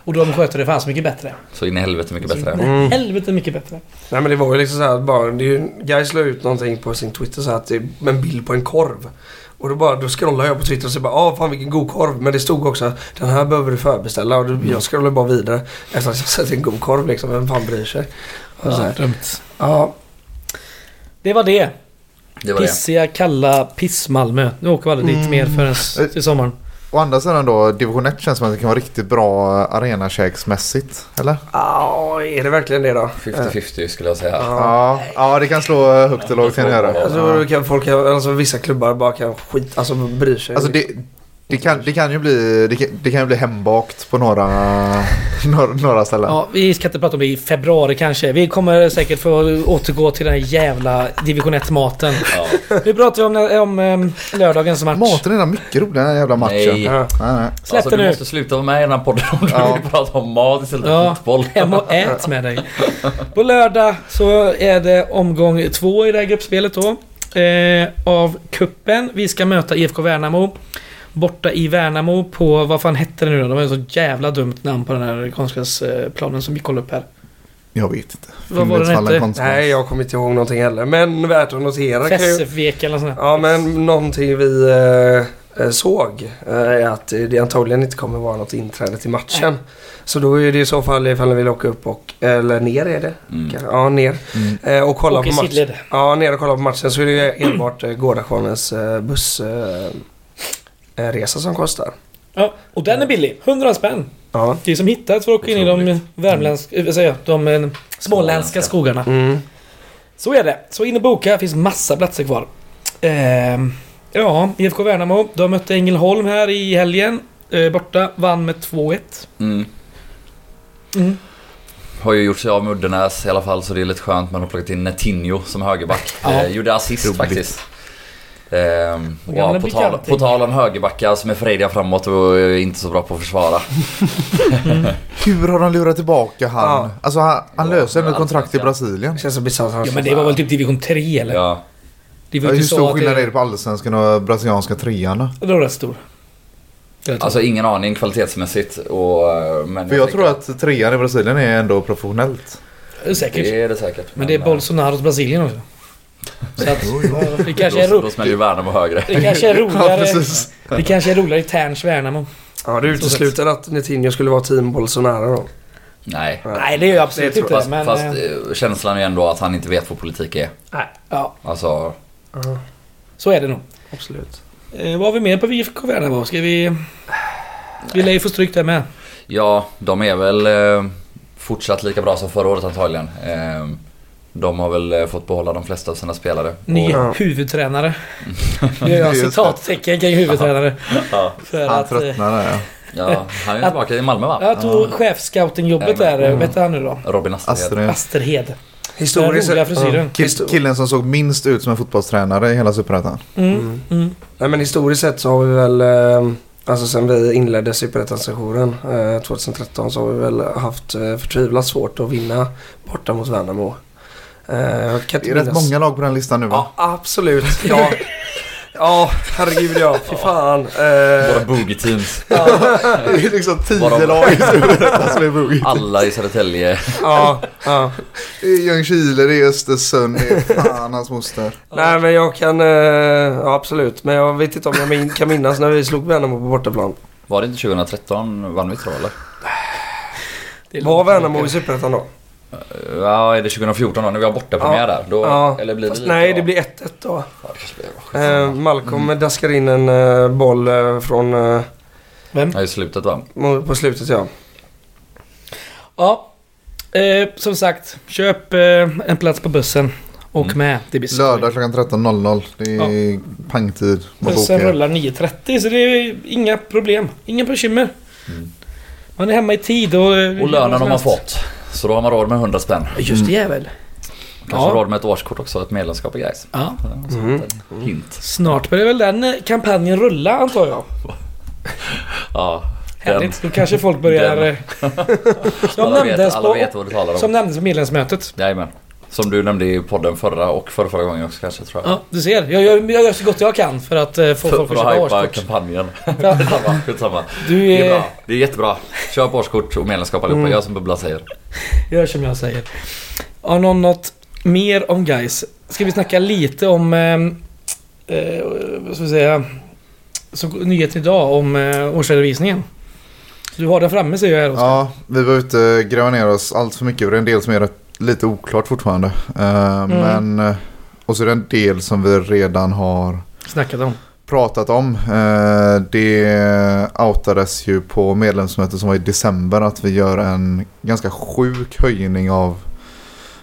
Och de sköter det fan så mycket bättre. så in i helvete mycket bättre. Mm. Helvete mycket bättre. Nej men det var ju liksom så här bara, det är ju, Guys la ut någonting på sin Twitter så här att det är en bild på en korv. Och då bara, då scrollade jag på Twitter och så bara, ah fan vilken god korv. Men det stod också, den här behöver du förbeställa. Och då, jag scrollade bara vidare. Efter att jag sett en god korv liksom, vem fan bryr sig? Och så Ja, dumt. Ja, Det var det. Det var det. Pissiga, kalla Piss-Malmö. Nu åker vi aldrig dit Mm. mer förrän till sommaren. Å andra sidan då, division 1 känns som att det kan vara riktigt bra arenakäksmässigt. Eller? ah, är det verkligen det då? 50-50 skulle jag säga. Ja. Ja, ja det kan slå högt och lågt kan göra. Alltså, folk, alltså vissa klubbar bara kan skit, alltså bryr sig. Alltså det, det, kan, det kan ju bli, det kan, det kan ju bli hembakt på några, [LAUGHS] några, några ställen. Ja, vi ska inte prata om det i februari kanske. Vi kommer säkert få återgå till den här jävla division 1-maten. Ja. Nu pratar vi om, om em, lördagens match. Maten är den mycket roligare den här jävla matchen. Nej. Ja. Nej, nej. Släpp Alltså, det du nu. måste sluta vara med i den här podden om du Ja. vill prata om mat istället för Ja, fotboll. hem och ät med dig. På lördag så är det omgång två i det här gruppspelet då. Eh, av kuppen. Vi ska möta IFK Värnamo. Borta i Värnamo på, vad fan hette det nu då? Det var ett så jävla dumt namn på den här konstgräsplanen som vi kollade upp här. Jag vet inte. Vad var den hette? konstgräs. Nej, jag kommer inte ihåg någonting heller. Men värt att notera. Fessevek eller sånt. Ja, men någonting vi eh, eh, såg eh, är att det antagligen inte kommer vara något inträde till matchen. Så då är det i så fall ifall ni vill åka upp och... Eller ner är det. Mm. Ja, ner. Mm. Eh, och kolla Åke på matchen. Ja, ner och kolla på matchen så är det ju enbart eh, Gårdakvarnens eh, eh, resa som kostar. Ja, och den är billig. 100 spänn. Ja. Det är som hittat för att åka in i de värmländska, äh, vad säger jag, de eh, småländska skogarna. Mm. Så är det. Så in och boka, finns massa platser kvar. Ehm, ja, IFK Värnamo. De mötte Ängelholm här i helgen. Eh, borta, vann med 2-1. Mm. Mm. Har ju gjort sig av med Uddenäs i alla fall så det är lite skönt. Man har plockat in Netinho som högerback. Ja. Eh, gjorde assist Roligt. faktiskt. Ehm, ja, på, tal, på tal om högerbackar som är frejdiga framåt och inte så bra på att försvara. [LAUGHS] Hur har de lurat tillbaka han? Ja. Alltså han, han Ja, löser ändå men kontrakt i. Brasilien. Det känns så bisarrt. Ja, men det var väl typ division 3 eller? Ja, Det var Ja, ju hur så stor skillnad är det... det på allsvenskan och brasilianska trean? Det var rätt stor. Jag alltså ingen aning kvalitetsmässigt. Och, eh, men För jag tänker tror att trean i Brasilien är ändå professionellt. Det är säkert. Det är det säkert. Men det är eh, Bolsonaros Brasilien också. Så att, det kanske är, Då, ro... då smäller ju Värnamo högre. det kanske är [LAUGHS] Ja, roligare. precis. det kanske är roligare i Terns Värnamo. Ja, det utesluter att Netinho skulle vara team Bolsonaro då. Nej. Nej, det gör jag absolut Det inte. Fast, men, fast eh, eh, känslan är ju ändå att han inte vet vad politik är. ja, Alltså, Ja, så är det nog. absolut. Eh, vad har vi mer på IFK Värnamo? Ska vi... Vi lär ju få stryk där med. ja, de är väl eh, fortsatt lika bra som förra året antagligen. Eh, de har väl eh, fått behålla de flesta av sina spelare. Ny Och- Ja. huvudtränare. Nu [LAUGHS] gör jag citattecken kring huvudtränare. Ja, För Han att... eh, tröttnar där ja. ja, han är tillbaka i Malmö va? Jag tog chefscoutingjobbet Ja, där. men- eh, Vad heter han nu då? Robin Asterhed. Asterhed. Den Historiskt sett... Kill, killen som såg minst ut som en fotbollstränare i hela Superettan. Mm. Mm. Mm. Nej men historiskt sett så har vi väl, eh, alltså sen vi inledde Superettan-sessionen eh, 2013 så har vi väl haft förtvivlat svårt att vinna borta mot Värnamo. Eh, Det är rätt många lag på den listan nu va? Ja, absolut. Ja. Ja, herregud ja. Fy fan. Eh, Våra boogie teams. Det är liksom tio Varav- lag i som är boogie. Alla i Södertälje. ja, ja. Det är Ljungskile, det är Östersund, det är fan hans moster. Nej men jag kan, eh, ja absolut. Men jag vet inte om jag min, kan minnas när vi slog Värnamo på bortaplan. Var det inte 2013 vann vi tror eller? Var Värnamo i Superettan då? Ja, är det 2014 då när vi har bortapremiär Ja. där? Då, Ja. Eller blir det Fast lite nej, då? det blir 1-1 då. Ja, blir- Eh, Malcolm daskar in en eh, boll eh, från eh, Vem? Ja, i slutet va? på slutet ja. Ja. Eh, som sagt, köp eh, en plats på bussen. Åk Mm. med. Det blir skoj. Lördag klockan 13.00. Det är pangtid. Vad Bussen rullar 9.30 så det är inga problem. Inga bekymmer. Mm. Man är hemma i tid och... Och lönen har man fått. Så då har man råd med 100 spänn. Just det jävel. Kanske Ja. råd med ett årskort också, ett medlemskap i Gais. Ja. Mm. Hint. Snart börjar väl den eh, kampanjen rulla antar jag. [LAUGHS] Ja. Härligt. Då kanske folk börjar... [LAUGHS] Den. eh, [LAUGHS] alla, nämndes vet, alla på... vet vad du talar om. Som nämndes på medlemsmötet. Jajamän. Som du nämnde i podden förra och förra, förra gången också kanske tror jag. Ja, du ser. Jag gör, jag gör så gott jag kan för att eh, få För, folk för att att köpa årskort. kampanjen. [LAUGHS] Ja. Skitsamma, skitsamma. Du Det är är... bra. Det är jättebra. Köp årskort och medlemskap allihopa. Mm. Gör som Bubbla säger. Gör som jag säger. Har någon något mer om guys? Ska vi snacka lite om... Eh, eh, vad ska vi säga? Så, nyheten idag om eh, årsredovisningen. Du har den framme ser jag här Oskar. Ja, vi var ute gräva ner oss allt för mycket. Det är en del som är rätt, lite oklart fortfarande. Eh, Men, eh, och så är det en del som vi redan har Snackat om. pratat om. Eh, Det outades ju på medlemsmötet som var i december att vi gör en ganska sjuk höjning av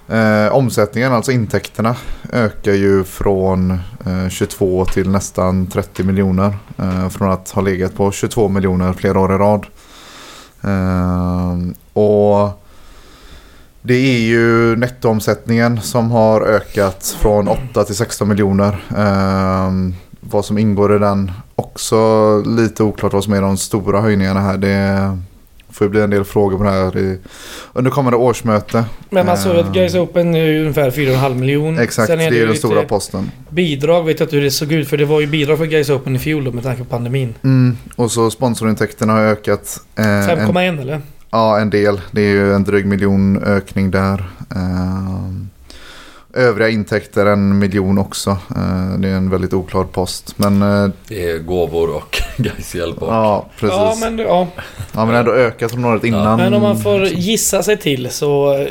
eh, omsättningen. Alltså intäkterna ökar ju från eh, 22 till nästan 30 miljoner. Eh, från att ha legat på 22 miljoner flera år i rad. Och det är ju nettoomsättningen som har ökat från 8 till 16 miljoner. Eh, vad som ingår i den också lite oklart vad som är de stora höjningarna här. Det får ju bli en del frågor på det här i, under kommande årsmöte. Men man såg att Eh. Guys Open är ju ungefär 4,5 miljoner. Exakt, Sen det är ju den stora posten. Bidrag, vet jag inte hur det såg ut för det var ju bidrag för Guys Open i fjol då med tanke på pandemin. Mm, och så sponsorintäkterna har ökat. eh, en, 5,1 eller? Ja, en del. Det är ju en dryg miljon ökning där. Eh, övriga intäkter en miljon också. Eh, det är en väldigt oklar post. Men eh, Det är gåvor och [LAUGHS] Gais hjälp och... ja, precis. Ja Ja, men, ja. men ändå ökat från året innan. men om man får gissa sig till så eh,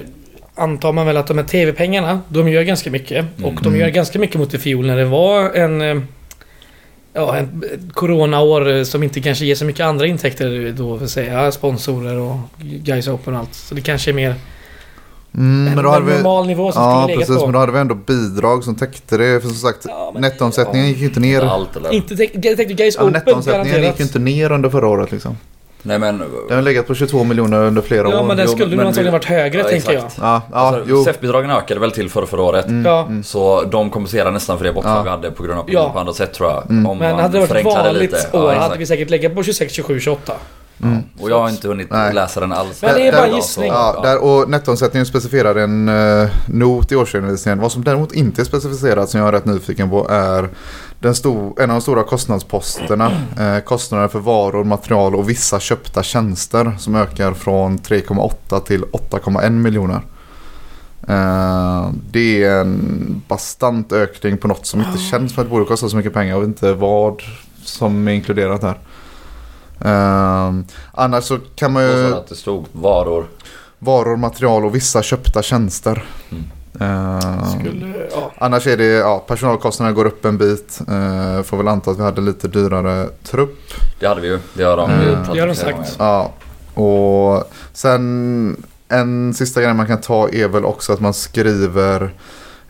antar man väl att de här TV-pengarna, de gör ganska mycket. Och de Mm. gör ganska mycket mot i fjol när det var en... Ja, en ett coronaår eh, som inte kanske ger så mycket andra intäkter då, för att säga sponsorer och Guys Open och allt. Så det kanske är mer Mm, en, men då hade en vi, normal nivå som ja, skulle precis. på. Men då hade vi ändå bidrag som täckte det. För som sagt, Ja, men- nettoomsättningen gick ju inte ner. Inte allt eller? Inte täck- jag tänkte Guys Ja, Open nettoomsättningen gick ju inte ner under förra året liksom. Nej men... Den har legat på 22 miljoner under flera Ja år. men den skulle nog antagligen varit högre Ja, tänker exakt. Ja, ja Alltså. SEF-bidragen ökade väl till förra, förra året. Mm, Ja. mm. Så de kompenserar nästan för det bortfall Ja. vi hade på grund av Ja. på andra sätt tror jag. Mm. Om Men man hade det varit ett vanligt lite. år Ja, hade vi säkert legat på 26, 27, 28. Mm. Och jag har inte hunnit Nej. läsa den alls. Men det är bara gissning. Ja, där, och nettoomsättningen specificerar en uh, not i årsredovisningen. Vad som däremot inte är specificerat som jag är rätt nyfiken på är den stor, en av de stora kostnadsposterna. [CLEARS THROAT] Eh, kostnader för varor, material och vissa köpta tjänster som ökar från 3,8 till 8,1 miljoner. Eh, det är en bastant ökning på något som inte känns som att det borde kosta så mycket pengar. Jag vet inte vad som är inkluderat här. Eh, annars så kan man ju... att det stod varor. Varor, material och vissa köpta tjänster. Mm. Eh, Skulle, ja. annars är det, ja, personalkostnaderna går upp en bit. Uh, får väl anta att vi hade lite dyrare trupp. Det hade vi ju. Det har de Mm. ju Det har de sagt. Ja, och sen en sista grej man kan ta är väl också att man skriver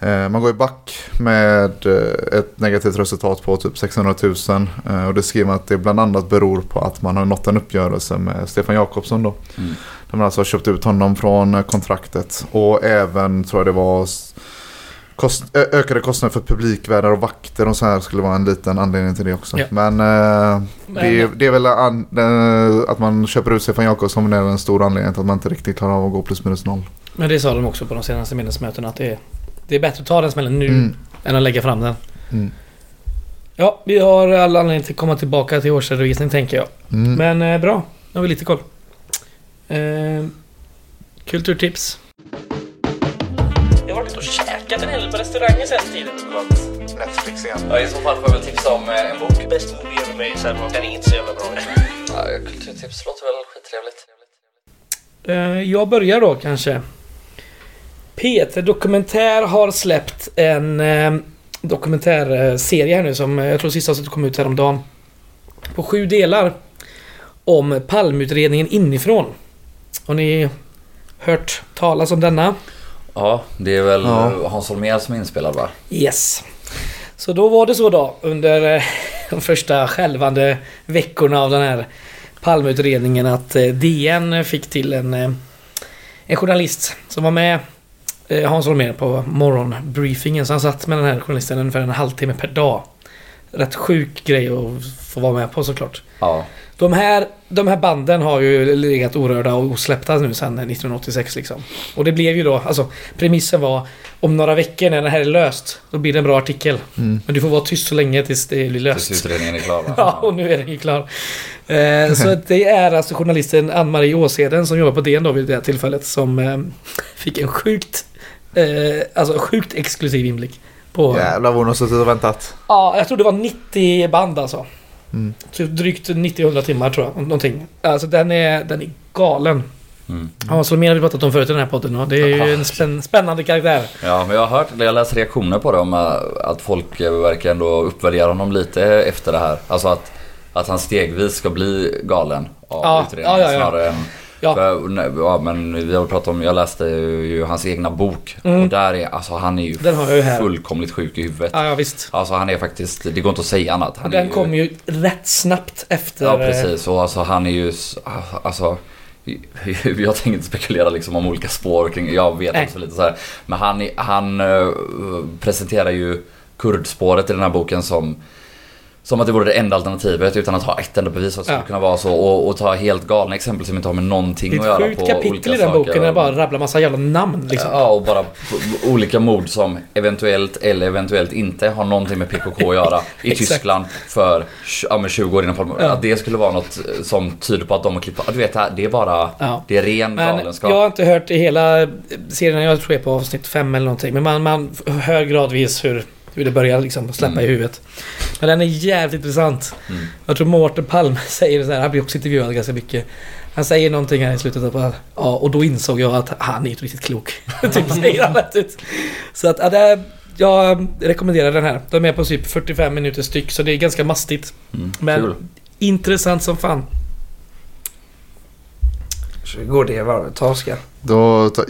man går i back med eh, ett negativt resultat på typ 600 000 eh, och det skriver man att det bland annat beror på att man har nått en uppgörelse med Stefan Jakobsson då. Mm. Där man alltså har köpt ut honom från eh, kontraktet. Och även tror jag det var kost, ökade kostnader för publikvärdar och vakter och så här skulle vara en liten anledning till det också. Ja. Men, eh, det, är- det är väl an, eh, att man köper ut Stefan Jakobsson är en stor anledning till att man inte riktigt klarar av att gå plus minus noll. Men det sa de också på de senaste medlemsmötena att det är, det är bättre att ta den smällen nu Mm. än att lägga fram den. Mm. Ja, vi har alla anledning att komma tillbaka till årsredovisning tänker jag. Mm. Men eh, bra, nu har vi lite koll. Eh, kulturtips. Jag har varit och käkat en hel del på restauranger sen tiden. Netflix igen. Ja, I så fall får jag väl tipsa om eh, en bok. Bäst movie ever made, sen den är inte så jävla bra. Ja, kulturtips låter väl skittrevligt. Eh, jag börjar då kanske. P3 Dokumentär har släppt en eh, dokumentärserie här nu som eh, jag tror sista avsnittet kom ut häromdagen. På sju delar. Om palmutredningen inifrån. Har ni hört talas om denna? Ja, det är väl Ja. Hans Holmér som är inspelad va? Yes. Så då var det så då under eh, [LAUGHS] de första skälvande veckorna av den här Palmeutredningen att eh, DN fick till en, eh, en journalist som var med eh, Hans Holmér på morgonbriefingen. Så han satt med den här journalisten ungefär en halvtimme per dag. Rätt sjuk grej att få vara med på såklart. Ja. De här, de här banden har ju legat orörda och osläppta nu sedan 1986 liksom. Och det blev ju då, alltså premissen var om några veckor när det här är löst, då blir det en bra artikel. Mm. Men du får vara tyst så länge tills det blir löst. Tills utredningen är klar va? [LAUGHS] Ja, och nu är den ju klar. Eh, så det är alltså journalisten Ann-Marie Åsheden som jobbar på DN då vid det här tillfället som eh, fick en sjukt, eh, alltså sjukt exklusiv inblick. På, Jävlar vad hon har suttit och väntat. Ja, jag tror det var 90 band alltså. Mm. Typ drygt 90-100 timmar tror jag. Någonting. Alltså den är, den är galen. Mm. Hans Holmér har vi pratat om förut i den här podden och det är ju en spänn, spännande karaktär. Ja, men jag har hört, eller jag läst reaktioner på det om äh, att folk äh, verkar ändå uppvärdera honom lite efter det här. Alltså att, att han stegvis ska bli galen av Ja, utredningen ja, ja, ja. snarare än... Ja. För, nej, ja, men vi har pratat om, jag läste ju hans egna bok. Mm. Och där är, alltså han är ju Den har jag ju här. fullkomligt sjuk i huvudet. Ja, ja visst. Alltså han är faktiskt, det går inte att säga annat. Han den kom ju rätt snabbt efter... Ja precis och alltså han är ju, alltså [LAUGHS] jag tänker inte spekulera liksom om olika spår kring, jag vet också lite så här. Men han, han eh, presenterar ju kurdspåret i den här boken som som att det vore det enda alternativet utan att ha ett enda bevis. Att det skulle Ja. kunna vara så. Och, och ta helt galna exempel som inte har med någonting Det att är ett göra sjukt på kapitel olika i den saker. boken där det bara rabblar massa jävla namn liksom. Ja, och bara olika mord som eventuellt eller eventuellt inte har någonting med PKK att göra [LAUGHS] i. Tyskland för ja, men 20 år innan Palme. Ja. Att det skulle vara något eh, som tyder på att de har klippt Du vet, det det är bara... Ja. Det är ren Men galenskap. jag har inte hört i hela serien, jag tror jag är på avsnitt fem eller någonting. Men man, man hör gradvis hur, hur det börjar liksom släppa Mm. i huvudet. Men den är jävligt intressant. Mm. Jag tror Mårten Palme [LAUGHS] säger så här, han blir också intervjuad ganska mycket. Han säger någonting här i slutet av ja och då insåg jag att han är inte riktigt klok. [LAUGHS] typ säger han ut. Så att, ja, det är, jag rekommenderar den här. De är på typ 45 minuter styck så det är ganska mastigt. Mm. Men Kul. intressant som fan. Så går det varvet Oskar. Då, ta-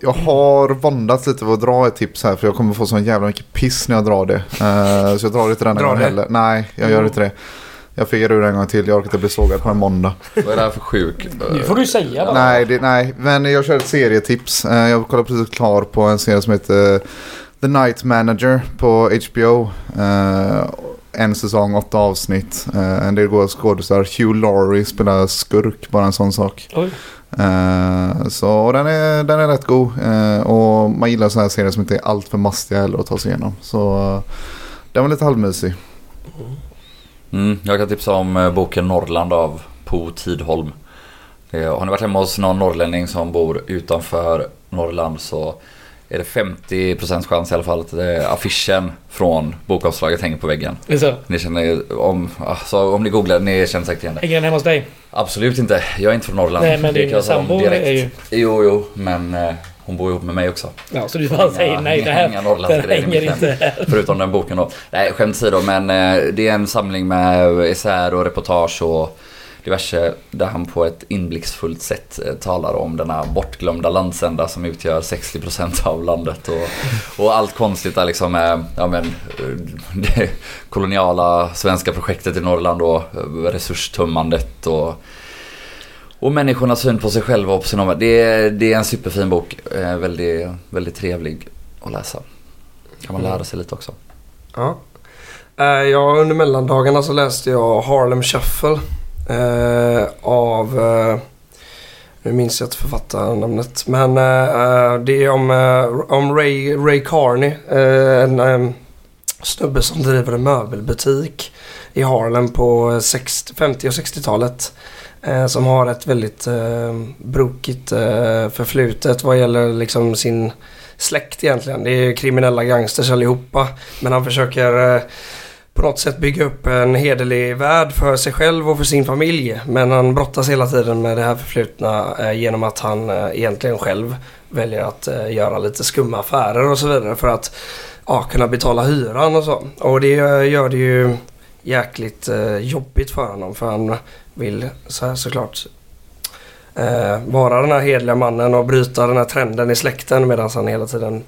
jag, har våndats lite för att dra ett tips här för jag kommer få så jävla mycket piss när jag drar det. Eh, så jag drar inte denna Dra gång det. heller. Nej, jag gör inte det. Jag fegar ur en gång till. Jag orkar inte bli sågad på en måndag. Vad är det här för sjuk... Nu får du säga bara. Nej, det, nej, men jag kör ett serietips. Eh, jag kollar precis klar på en serie som heter The Night Manager på HBO. Eh, en säsong, åtta avsnitt. Eh, en del goda skådespelare. Hugh Laurie spelar skurk, bara en sån sak. Oj. Eh, så den är, den är rätt god. Eh, och man gillar sådana här serier som inte är alltför mastiga heller att ta sig igenom. Så eh, den var lite halvmysig. Mm, jag kan tipsa om boken Norrland av Po Tidholm. Har ni varit hemma hos någon norrlänning som bor utanför Norrland så är det 50% chans i alla fall att det är affischen från bokomslaget hänger på väggen. Det är så. Ni känner, om, alltså, om ni googlar, ni känner säkert igen det. Hänger den hemma hos dig? Absolut inte, jag är inte från Norrland. Nej, men Det din sambo direkt. är ju- Jo, jo, men eh, hon bor ihop med mig också. Ja, så du bara säger nej, det inga här den Norrlandsgrejer i hänger inte här. Förutom den boken då. Nej, skämt åsido, men eh, det är en samling med essäer och reportage och diverse där han på ett inblicksfullt sätt eh, talar om denna bortglömda landsända som utgör 60% av landet och, och allt konstigt där liksom med ja, men, eh, det koloniala svenska projektet i Norrland och eh, resurstummandet och och människornas syn på sig själva och på sin omvärld. Det är, det är en superfin bok. Väldigt, väldigt trevlig att läsa. Kan man lära sig lite också. Ja. Ja, under mellandagarna så läste jag Harlem Shuffle. Eh, av... Eh, nu minns jag inte författarnamnet. Men eh, eh, det är om, eh, om Ray, Ray Carney. Eh, en, eh, snubbe som driver en möbelbutik i Harlem på 60, 50 och 60-talet. Eh, som har ett väldigt eh, brokigt eh, förflutet vad gäller liksom sin släkt egentligen. Det är kriminella gangsters allihopa. Men han försöker eh, på något sätt bygga upp en hederlig värld för sig själv och för sin familj. Men han brottas hela tiden med det här förflutna eh, genom att han eh, egentligen själv väljer att eh, göra lite skumma affärer och så vidare för att ja, kunna betala hyran och så. Och det gör det ju jäkligt jobbigt för honom för han vill så här, såklart vara den här hederliga mannen och bryta den här trenden i släkten medan han hela tiden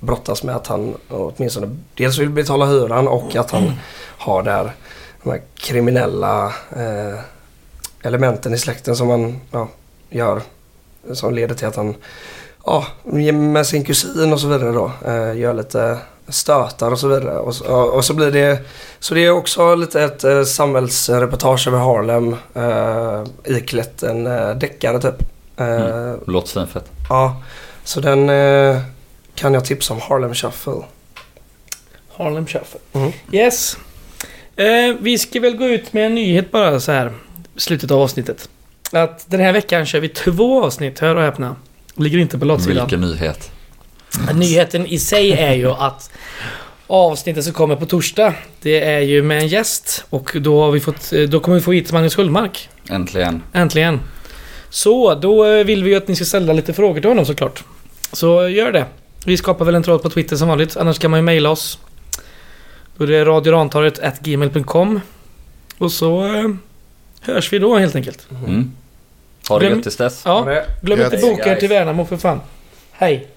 brottas med att han åtminstone dels vill betala hyran och att han har där de här kriminella eh, elementen i släkten som han ja, gör. Som leder till att han ja, med sin kusin och så vidare då eh, gör lite stötar och så vidare. Och, så- och, och så blir det så det är också lite ett eh, samhällsreportage över Harlem eh, iklätt en eh, deckare typ. Eh, Låter svinfett. Ja, så den eh, kan jag tipsa om Harlem Shuffle. Harlem Shuffle. Mm. Yes. Eh, vi ska väl gå ut med en nyhet bara så här. Slutet av avsnittet. Att den här veckan kör vi två avsnitt, hör och häpna. Ligger inte på lottsidan. Vilken nyhet. Nyheten i sig är ju att avsnittet som kommer på torsdag, det är ju med en gäst. Och då, har vi fått, eh, då kommer vi få hit Magnus Sköldmark. Äntligen. Äntligen. Så, då eh, vill vi ju att ni ska ställa lite frågor till honom såklart. Så gör det. Vi skapar väl en tråd på Twitter som vanligt. Annars kan man ju mejla oss. Då är det radiorantaret gmail.com. Och så eh, hörs vi då helt enkelt. Mm. Ha det Glöm- gött tills dess. Ja, glöm inte boka er till Värnamo för fan. Hej!